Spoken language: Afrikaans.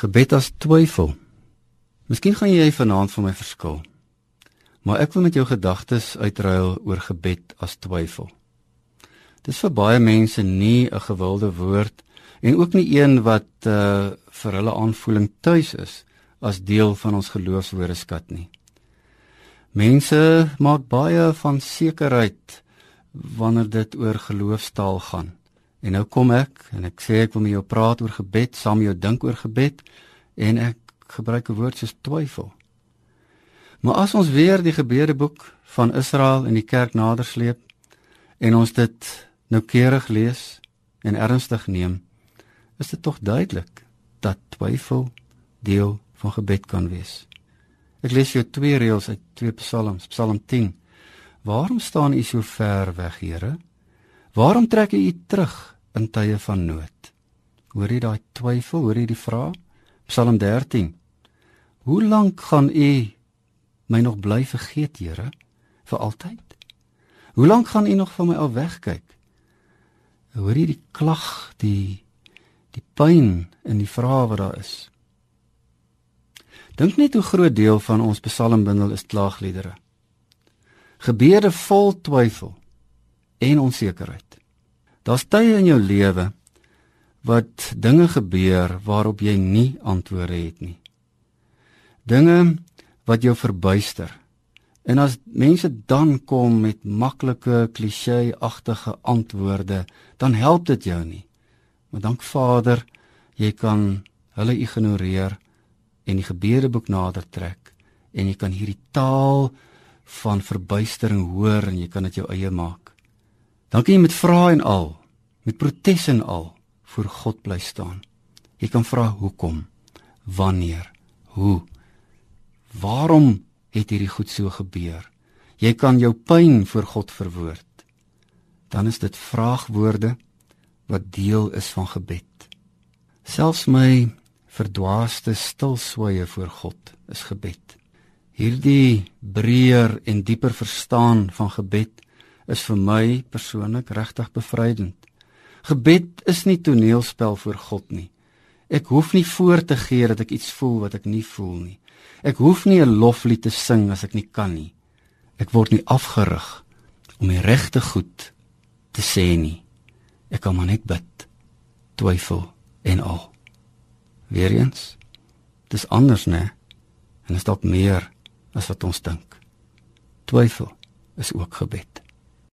Gebed as twyfel. Miskien gaan jy vanaand vir my verskil. Maar ek wil met jou gedagtes uitruil oor gebed as twyfel. Dit is vir baie mense nie 'n gewilde woord en ook nie een wat uh vir hulle aanvoeling tuis is as deel van ons geloofswoordeskat nie. Mense maak baie van sekerheid wanneer dit oor geloofstaal gaan. En nou kom ek en ek sê ek wil met jou praat oor gebed, saam met jou dink oor gebed en ek gebruik 'n woord soos twyfel. Maar as ons weer die gebedeboek van Israel in die kerk nadersleep en ons dit noukeurig lees en ernstig neem, is dit tog duidelik dat twyfel deel van gebed kan wees. Ek lees jou twee reëls uit twee psalms, Psalm 10. Waarom staan u so ver weg, Here? Waarom trek u terug in tye van nood? Hoor jy daai twyfel? Hoor jy die vraag? Psalm 13. Hoe lank gaan u my nog bly vergeet, Here? Vir altyd? Hoe lank gaan u nog van my af wegkyk? Hoor jy die klag, die die pyn in die vrae wat daar is? Dink net hoe groot deel van ons psalmbundel is klaagliedere. Gebede vol twyfel en onsekerheid. Daar's tye in jou lewe wat dinge gebeur waarop jy nie antwoorde het nie. Dinge wat jou verbuister. En as mense dan kom met maklike klisjé-agtige antwoorde, dan help dit jou nie. Maar dank Vader, jy kan hulle ignoreer en die gebedeboek nader trek en jy kan hierdie taal van verbuistering hoor en jy kan dit jou eie maak. Dankie jy met vrae en al, met protes en al voor God bly staan. Jy kan vra hoekom, wanneer, hoe, waarom het hierdie goed so gebeur? Jy kan jou pyn voor God verwoord. Dan is dit vraagwoorde wat deel is van gebed. Selfs my verdwaaste stil sweye voor God is gebed. Hierdie breër en dieper verstaan van gebed is vir my persoonlik regtig bevrydend. Gebed is nie toneelspel voor God nie. Ek hoef nie voor te gee dat ek iets voel wat ek nie voel nie. Ek hoef nie 'n loflied te sing as ek nie kan nie. Ek word nie afgerig om die regte goed te sê nie. Ek kan maar net bid, twyfel en al. Weereens, dis anders, né? En is dalk meer as wat ons dink. Twyfel is ook gebed.